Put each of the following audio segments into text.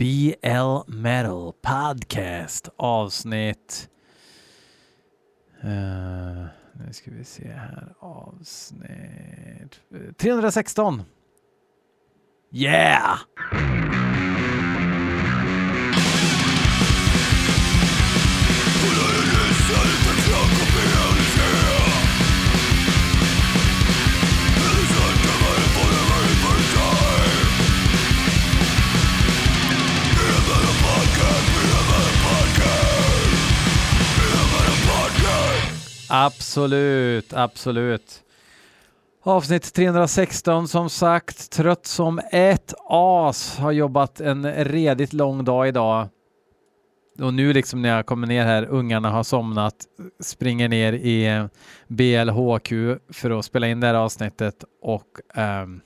BL Metal Podcast avsnitt... Uh, nu ska vi se här. Avsnitt eh, 316. Yeah! Absolut, absolut. Avsnitt 316 som sagt, trött som ett as. Har jobbat en redigt lång dag idag. Och nu liksom när jag kommer ner här, ungarna har somnat, springer ner i eh, BLHQ för att spela in det här avsnittet och um,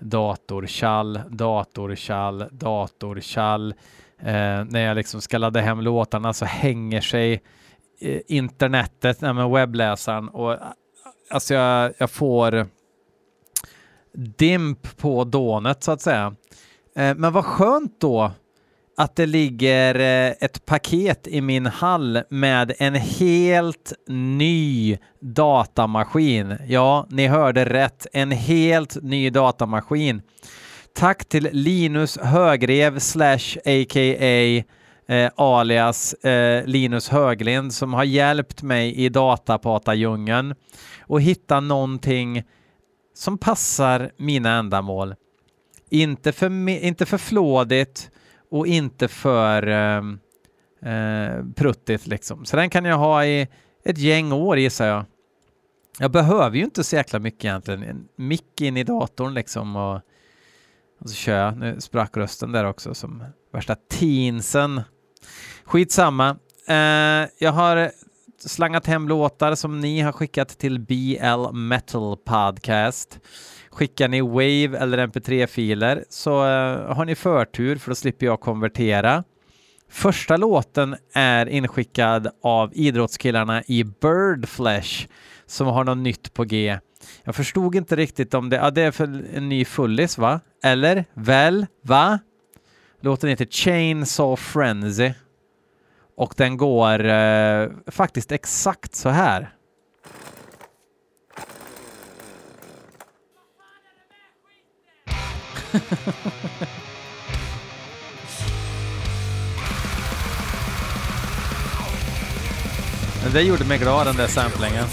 datorkall, datorkall, datorkall. Uh, när jag liksom ska ladda hem låtarna så hänger sig Eh, internetet, nej, men webbläsaren och eh, alltså jag, jag får dimp på dånet så att säga. Eh, men vad skönt då att det ligger eh, ett paket i min hall med en helt ny datamaskin. Ja, ni hörde rätt. En helt ny datamaskin. Tack till Linus Högrev slash a.k.a eh, alias eh, Linus Höglind som har hjälpt mig i datapatadjungeln och hitta någonting som passar mina ändamål. Inte för, inte för flådigt och inte för eh, eh, pruttigt liksom. Så den kan jag ha i ett gäng år gissar jag. Jag behöver ju inte så jäkla mycket egentligen. En mick in i datorn liksom och, och så kör jag. Nu sprack rösten där också som värsta teensen. Skitsamma. Uh, jag har slangat hem låtar som ni har skickat till BL Metal Podcast. Skickar ni Wave eller MP3-filer så uh, har ni förtur för då slipper jag konvertera. Första låten är inskickad av idrottskillarna i Birdflesh som har något nytt på G. Jag förstod inte riktigt om det, ja det är för en ny fullis va? Eller? Väl? Va? Låten heter Chainsaw Frenzy och den går eh, faktiskt exakt så här. det gjorde mig glad den där samplingen.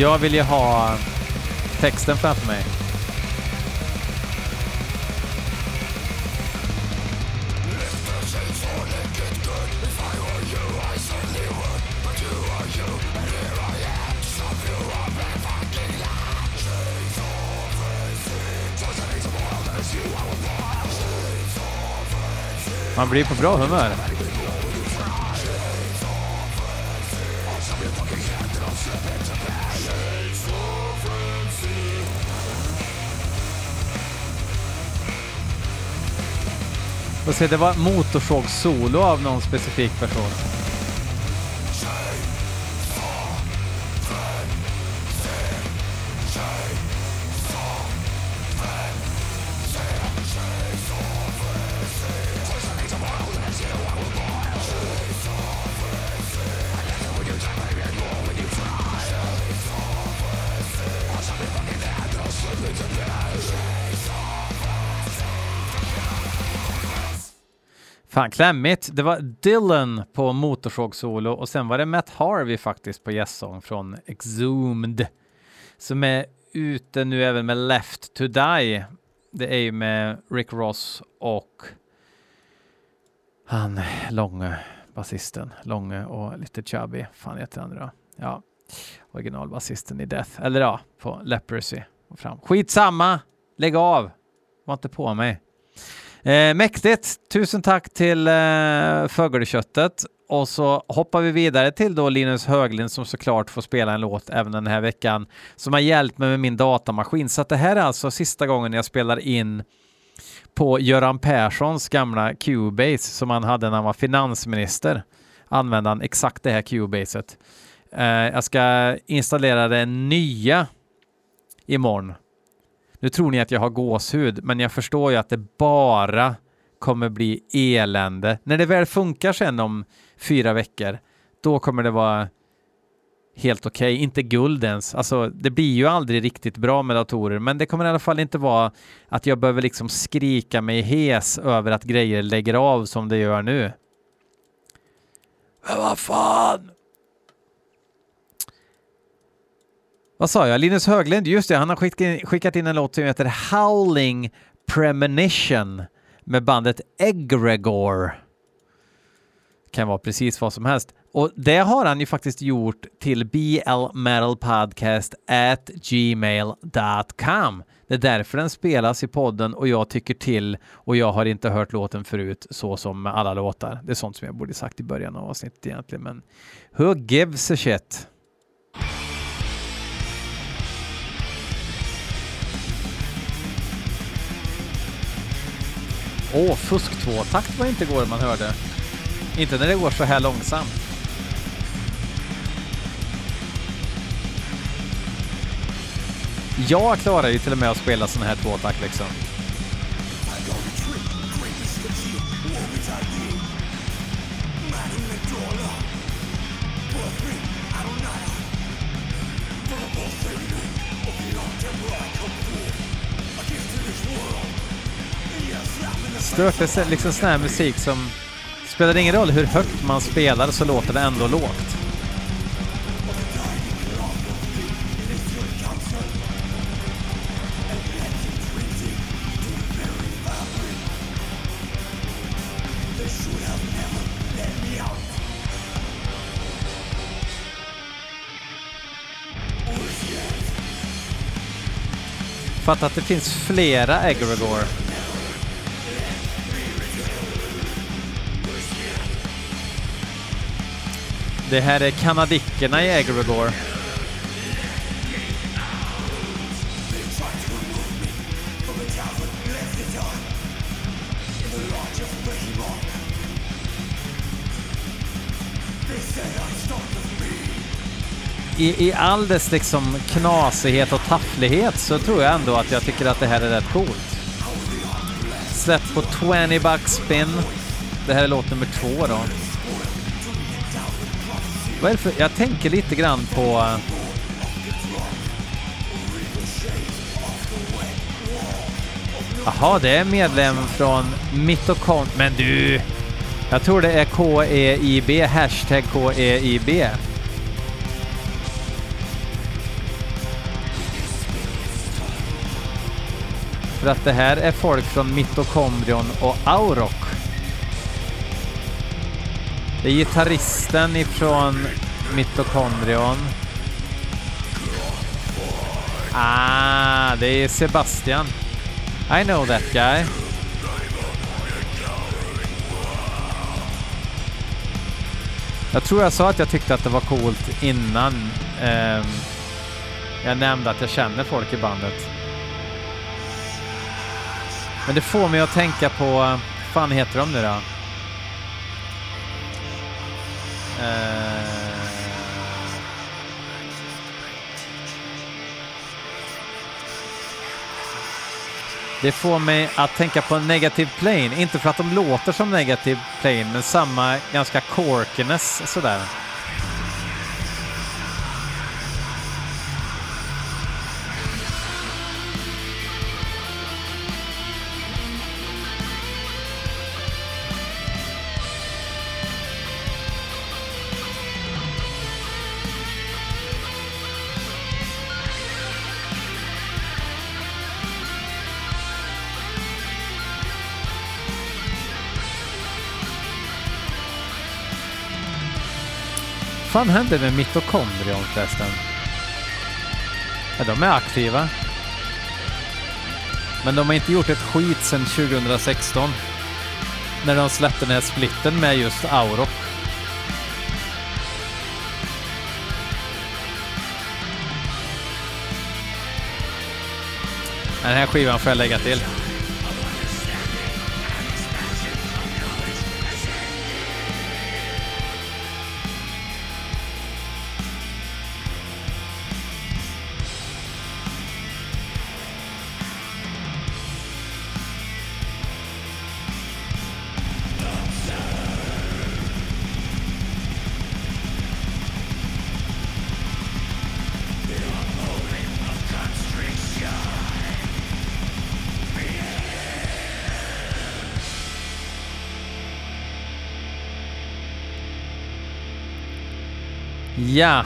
Jag vill ju ha texten framför mig. Man blir på bra humör. Och se, det var motorsågssolo av någon specifik person. Fan, klämmigt. Det var Dylan på motorsågsolo och sen var det Matt Harvey faktiskt på gästsång från Exhumed som är ute nu även med Left to Die. Det är ju med Rick Ross och han långe basisten, långe och lite chubby. Fan heter han då? Ja, originalbasisten i Death, eller ja, på Leprosy. Fram. Skitsamma! Lägg av! Var inte på mig. Eh, mäktigt! Tusen tack till eh, Fågelköttet och så hoppar vi vidare till då Linus Höglind som såklart får spela en låt även den här veckan som har hjälpt mig med min datamaskin. Så att det här är alltså sista gången jag spelar in på Göran Perssons gamla Cubase som han hade när han var finansminister. Använde han exakt det här Cubaset. Eh, jag ska installera det nya imorgon. Nu tror ni att jag har gåshud, men jag förstår ju att det bara kommer bli elände. När det väl funkar sen om fyra veckor, då kommer det vara helt okej. Okay. Inte guld ens. Alltså, det blir ju aldrig riktigt bra med datorer, men det kommer i alla fall inte vara att jag behöver liksom skrika mig hes över att grejer lägger av som det gör nu. Men vad fan! Vad sa jag? Linus Höglind, just det, han har skickat in en låt som heter Howling Premonition med bandet Egregor. Kan vara precis vad som helst. Och det har han ju faktiskt gjort till blmetalpodcast at gmail.com. Det är därför den spelas i podden och jag tycker till och jag har inte hört låten förut så som med alla låtar. Det är sånt som jag borde sagt i början av avsnittet egentligen, men who gives a shit? Åh, fusk 2-takt var inte igår man hörde. Inte när det går så här långsamt. Jag klarar ju till och med att spela sån här tvåtakt liksom stört. Det är liksom sån här musik som spelar ingen roll hur högt man spelar så låter det ändå lågt. Fatta att det finns flera Egregore. Det här är kanadickerna i Egregore. I, I all dess liksom knasighet och tafflighet så tror jag ändå att jag tycker att det här är rätt coolt. Släppt på 20 bucks spin. Det här är låt nummer två då. Vad är det för, jag tänker lite grann på... Eh, Jaha, det är medlem från Mitokond... Men du! Jag tror det är KEIB, hashtag KEIB. För att det här är folk från Mitokondrion och Auroch. Det är gitarristen ifrån Mitokondrion. Ah, det är Sebastian. I know that guy. Jag tror jag sa att jag tyckte att det var coolt innan eh, jag nämnde att jag känner folk i bandet. Men det får mig att tänka på, eh, vad fan heter de nu då? Eh, det får mig att tänka på Negative Plane, inte för att de låter som Negative Plane, men samma ganska corkiness sådär. fan händer med mitokondrion förresten? Ja, de är aktiva. Men de har inte gjort ett skit sedan 2016. När de släppte den här splitten med just Auroch. Den här skivan får jag lägga till. Ja.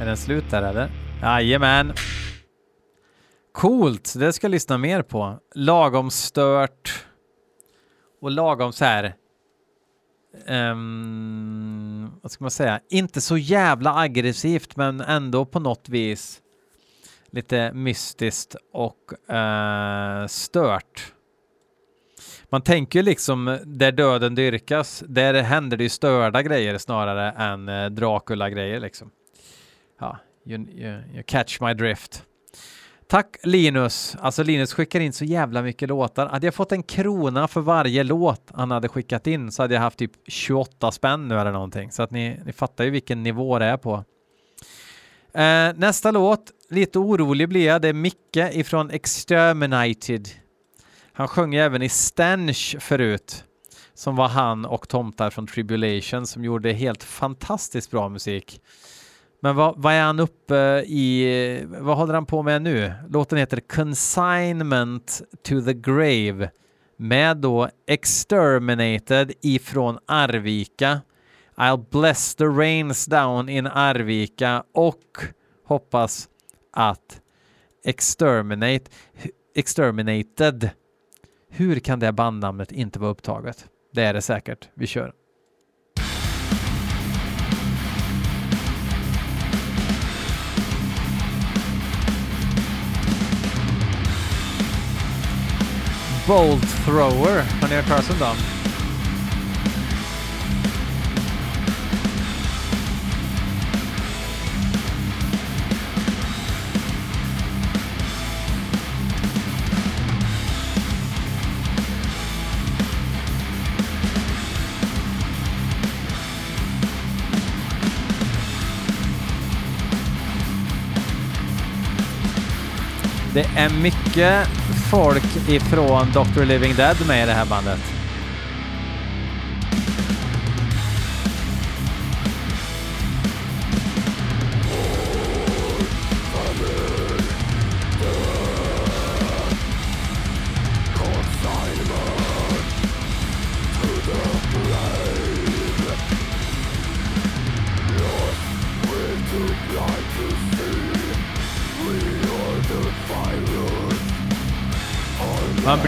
Är den slut där eller? Jajamän. Coolt, det ska jag lyssna mer på. Lagom stört och lagom så här. Um, vad ska man säga? Inte så jävla aggressivt, men ändå på något vis lite mystiskt och uh, stört. Man tänker liksom eh, där döden dyrkas, där händer det ju störda grejer snarare än eh, Dracula-grejer liksom. Ja, you, you, you, catch my drift. Tack Linus! Alltså Linus skickar in så jävla mycket låtar. Hade jag fått en krona för varje låt han hade skickat in så hade jag haft typ 28 spänn nu eller någonting. Så att ni, ni fattar ju vilken nivå det är på. Eh, nästa låt, lite orolig blir jag, det är Micke ifrån Exterminated. Han sjöng även i Stench förut, som var han och tomtar från Tribulation som gjorde helt fantastiskt bra musik. Men vad, vad, är han uppe i? Vad håller han på med nu? Låten heter Consignment to the Grave med då Exterminated ifrån Arvika. I'll bless the rains down in Arvika och hoppas att Exterminate, Exterminated hur kan det bandnamnet inte vara upptaget? Det är det säkert. Vi kör. Bolt Thrower. Har ni hört talas om dem? Det är mycket folk ifrån Dr. Living Dead med i det här bandet.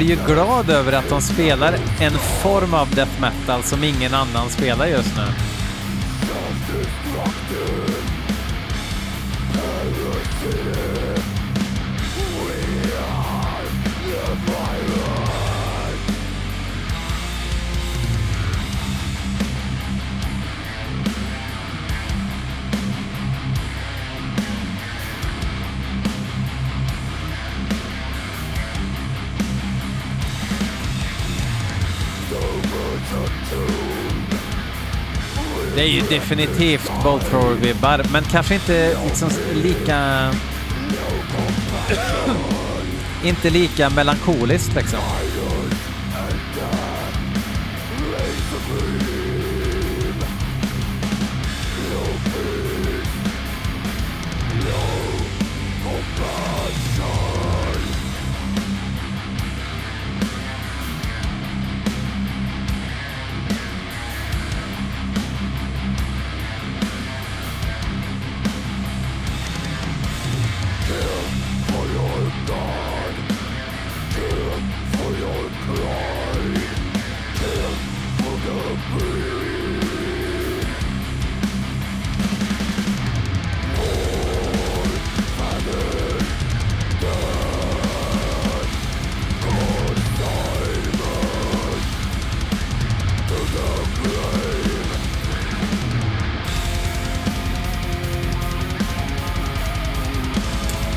Blir ju glad över att de spelar en form av death metal som ingen annan spelar just nu. Det är ju definitivt Bolt Thrower-vibbar, men kanske inte liksom lika... inte lika melankoliskt liksom.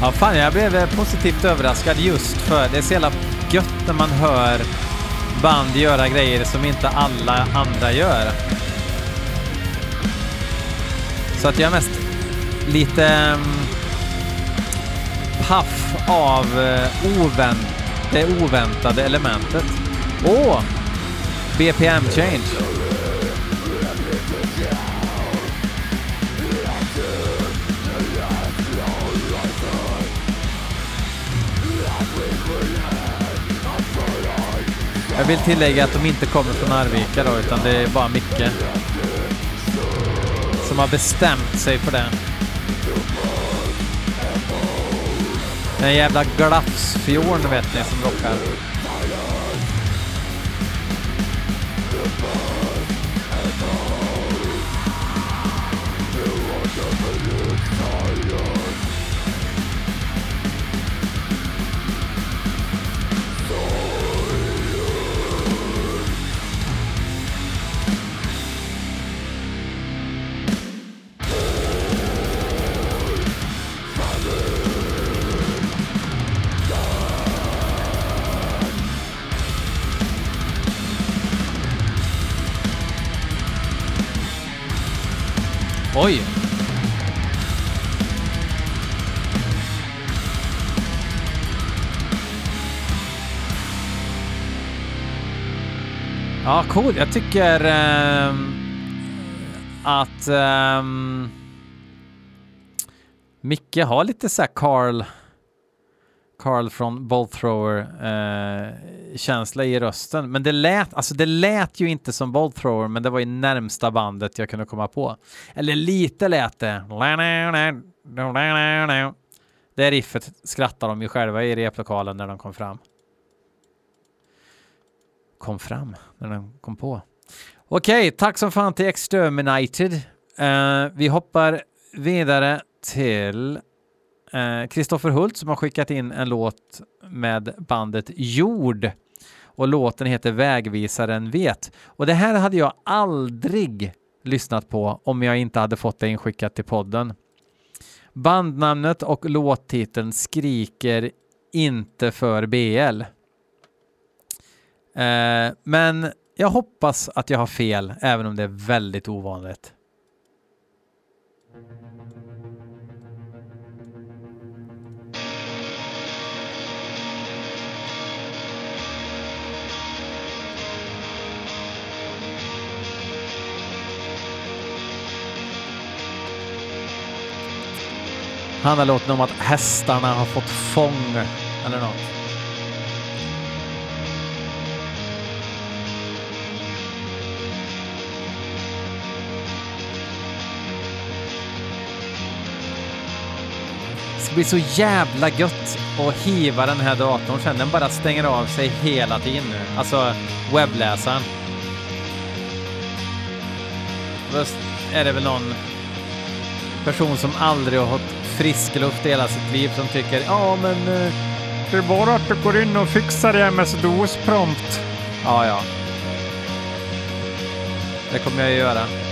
Ja, fan, jag blev eh, positivt överraskad just för det är så jävla gött när man hör band göra grejer som inte alla andra gör. Så att jag är mest lite mm, paff av eh, ovänt, det oväntade elementet. Åh! Oh, BPM change. Jag vill tillägga att de inte kommer från Arvika då, utan det är bara Micke som har bestämt sig för det. Den jävla glafsfjorden vet ni som rockar. Cool. Jag tycker äh, att äh, Micke har lite så här Carl Carl från Bolthrower eh, känsla i rösten. Men det lät, alltså det lät ju inte som Bolthrower men det var ju närmsta bandet jag kunde komma på. Eller lite lät det. Det riffet skrattar de ju själva i replokalen när de kom fram. Kom fram, när den kom på. Okej, tack som fan till Exterminated. Uh, vi hoppar vidare till eh, Kristoffer uh, Hult som har skickat in en låt med bandet Jord och låten heter Vägvisaren vet. Och det här hade jag aldrig lyssnat på om jag inte hade fått det inskickat till podden. Bandnamnet och låttiteln skriker inte för BL. Eh, men jag hoppas att jag har fel, även om det är väldigt ovanligt. Handlar låten om att hästarna har fått fång eller något. Ska bli så jävla gött att hiva den här datorn sen. Den bara stänger av sig hela tiden nu. Alltså webbläsaren. Då är det väl någon person som aldrig har fått frisk luft i hela sitt liv som tycker ja men eh, det är bara att du går in och fixar det MS-DOS prompt. Ja, ja. Det kommer jag att göra.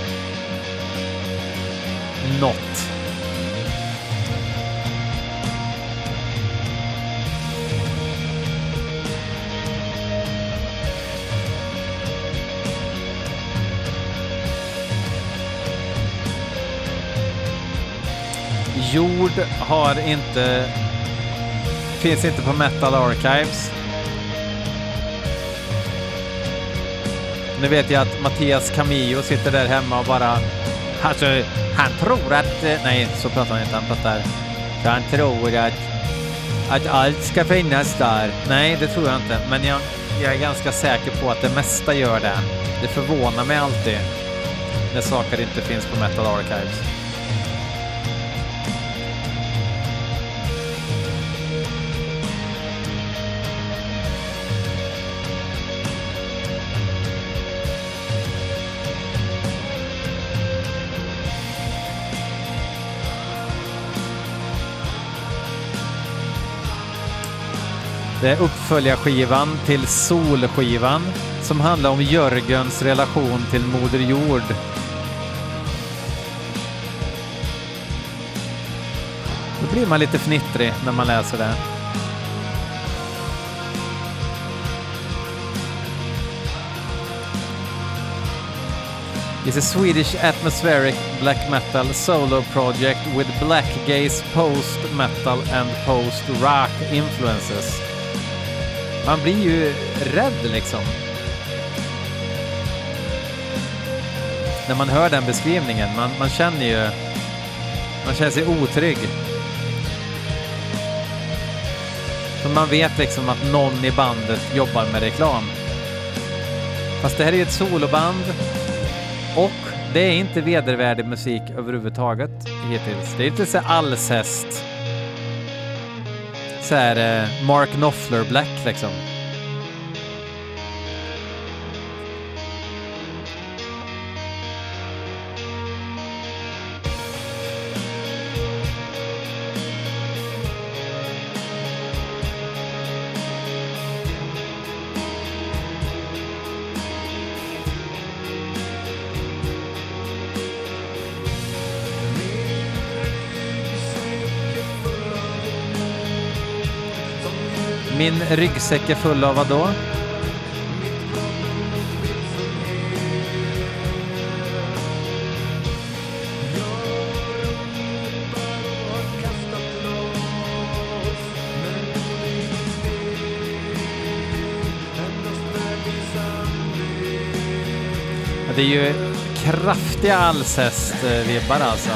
Jord har inte... Finns inte på Metal Archives. Nu vet jag att Mattias Camillo sitter där hemma och bara... Alltså, han tror att... Nej, så pratar han inte. Han pratar... Han tror att, att allt ska finnas där. Nej, det tror jag inte. Men jag, jag är ganska säker på att det mesta gör det. Det förvånar mig alltid när saker inte finns på Metal Archives. Det är uppföljarskivan till Solskivan som handlar om Jörgens relation till Moder Jord. Då blir man lite fnittrig när man läser det. is a Swedish atmospheric black metal solo project with black gaze post metal and post rock influences. Man blir ju rädd liksom. När man hör den beskrivningen. Man, man känner ju... Man känner sig otrygg. För man vet liksom att någon i bandet jobbar med reklam. Fast det här är ju ett soloband och det är inte vedervärdig musik överhuvudtaget hittills. Det är inte så allshäst. Så här eh, Mark Knopfler Black liksom. Min ryggsäck är full av vad då? Det är ju kraftiga Alcest-vibbar eh, alltså.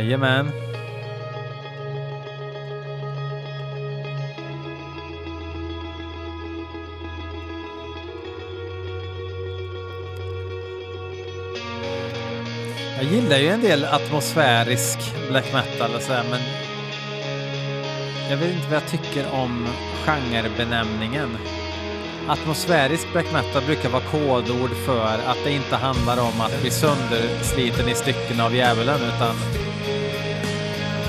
Jajamän. Jag gillar ju en del atmosfärisk black metal och sådär men jag vet inte vad jag tycker om genrebenämningen. Atmosfärisk black metal brukar vara kodord för att det inte handlar om att bli söndersliten i stycken av djävulen utan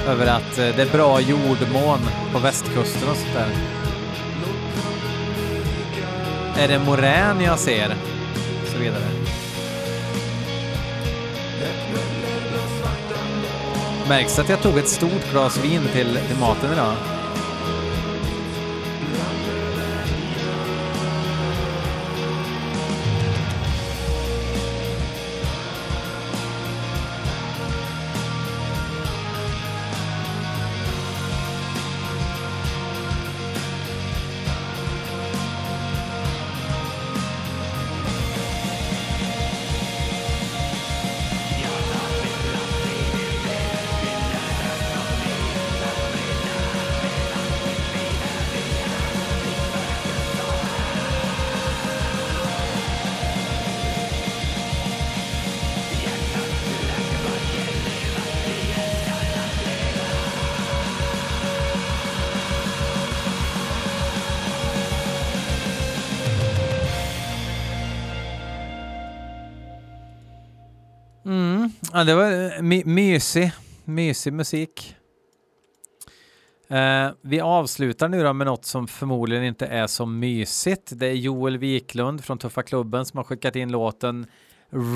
över att eh, det är bra jordmån på västkusten och sånt där. Är det morän jag ser? Och så vidare. Märks att jag tog ett stort glas vin till, till maten idag? Ja, det var eh, my mysig, mysig musik. Eh, vi avslutar nu då med något som förmodligen inte är så mysigt. Det är Joel Wiklund från Tuffa Klubben som har skickat in låten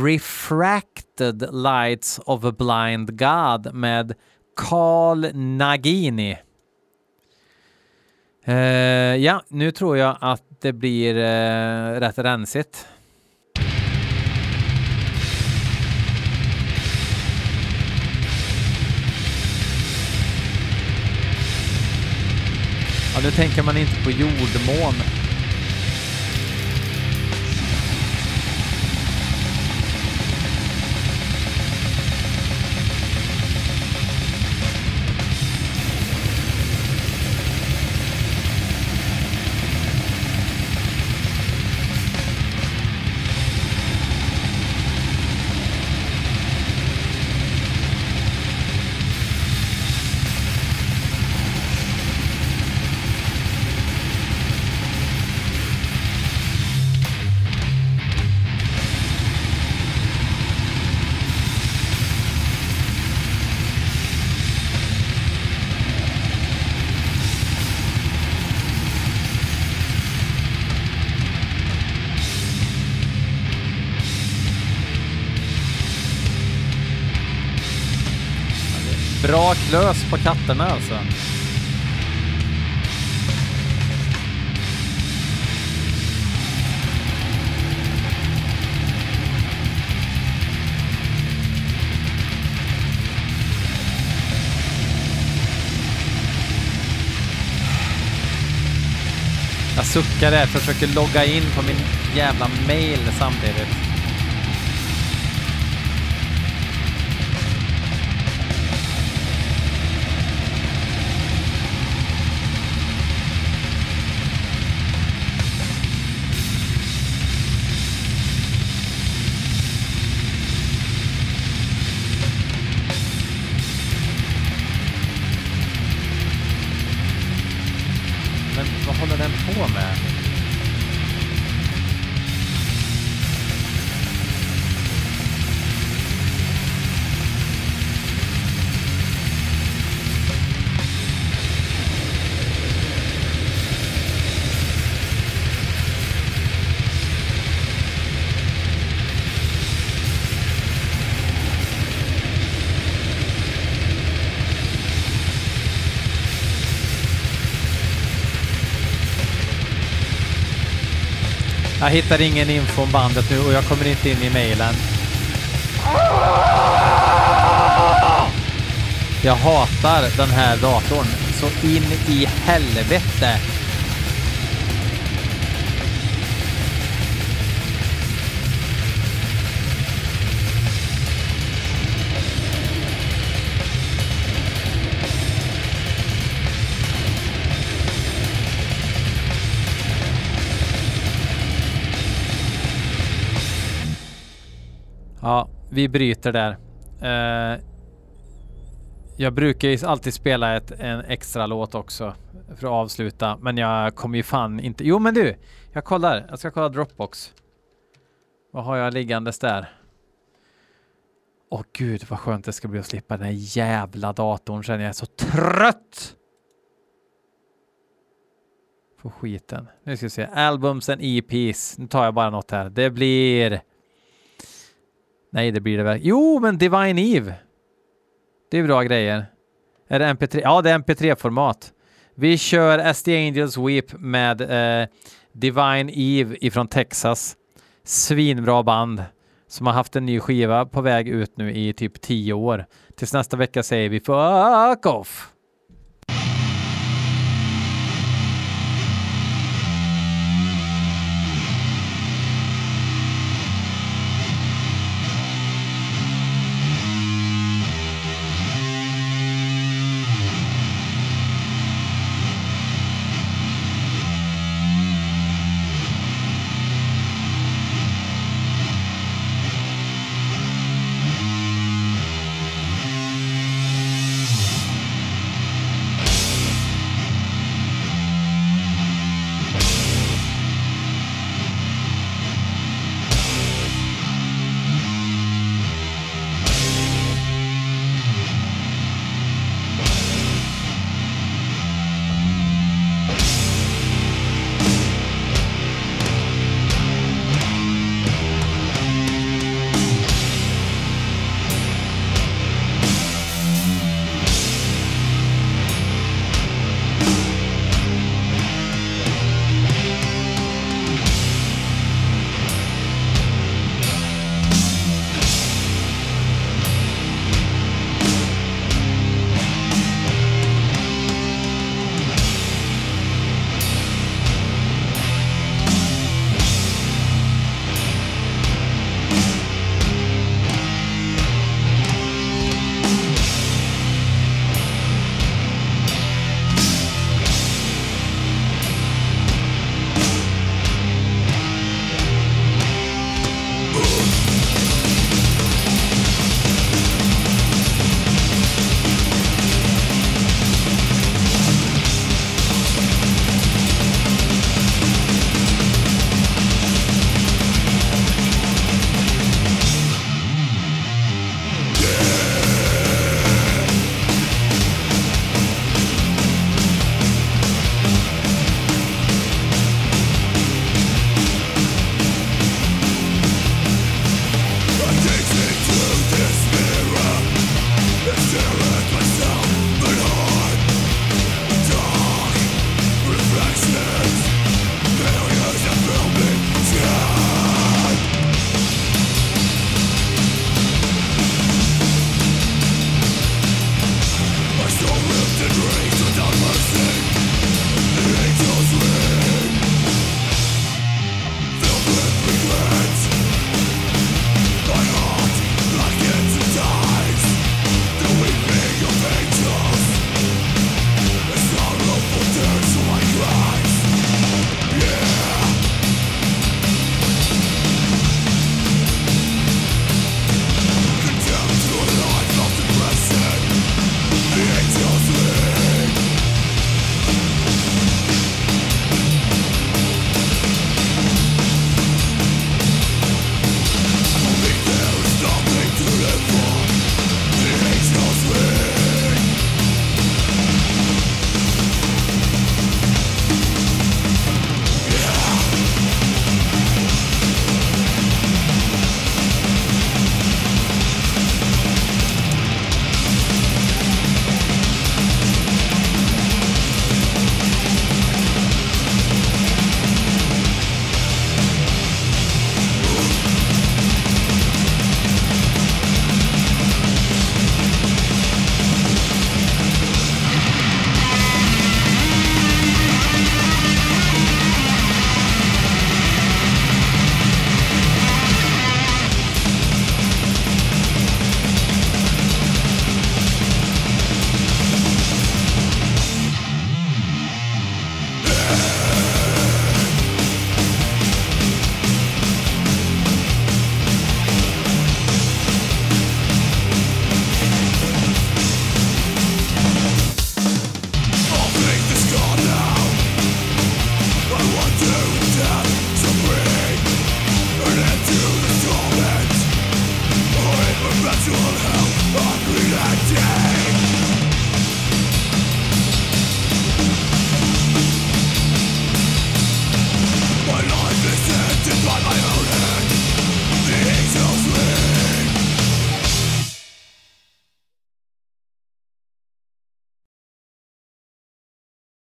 Refracted Lights of a Blind God med Carl Nagini. Eh, ja, nu tror jag att det blir eh, rätt rensigt. Ja, nu tänker man inte på jordmån. På katterna alltså. Jag suckar där, försöker logga in på min jävla mail samtidigt. Jag hittar ingen info om bandet nu och jag kommer inte in i mejlen. Jag hatar den här datorn så in i helvete. Vi bryter där. Uh, jag brukar ju alltid spela ett, en extra låt också för att avsluta, men jag kommer ju fan inte... Jo, men du! Jag kollar. Jag ska kolla Dropbox. Vad har jag liggandes där? Åh gud, vad skönt det ska bli att slippa den här jävla datorn känner jag är så trött! På skiten. Nu ska vi se. Albums and EPs. Nu tar jag bara något här. Det blir... Nej, det blir det väl. Jo, men Divine Eve. Det är bra grejer. Är det MP3? Ja, det är MP3-format. Vi kör SD Angels Weep med eh, Divine Eve ifrån Texas. Svinbra band som har haft en ny skiva på väg ut nu i typ tio år. Tills nästa vecka säger vi fuck off!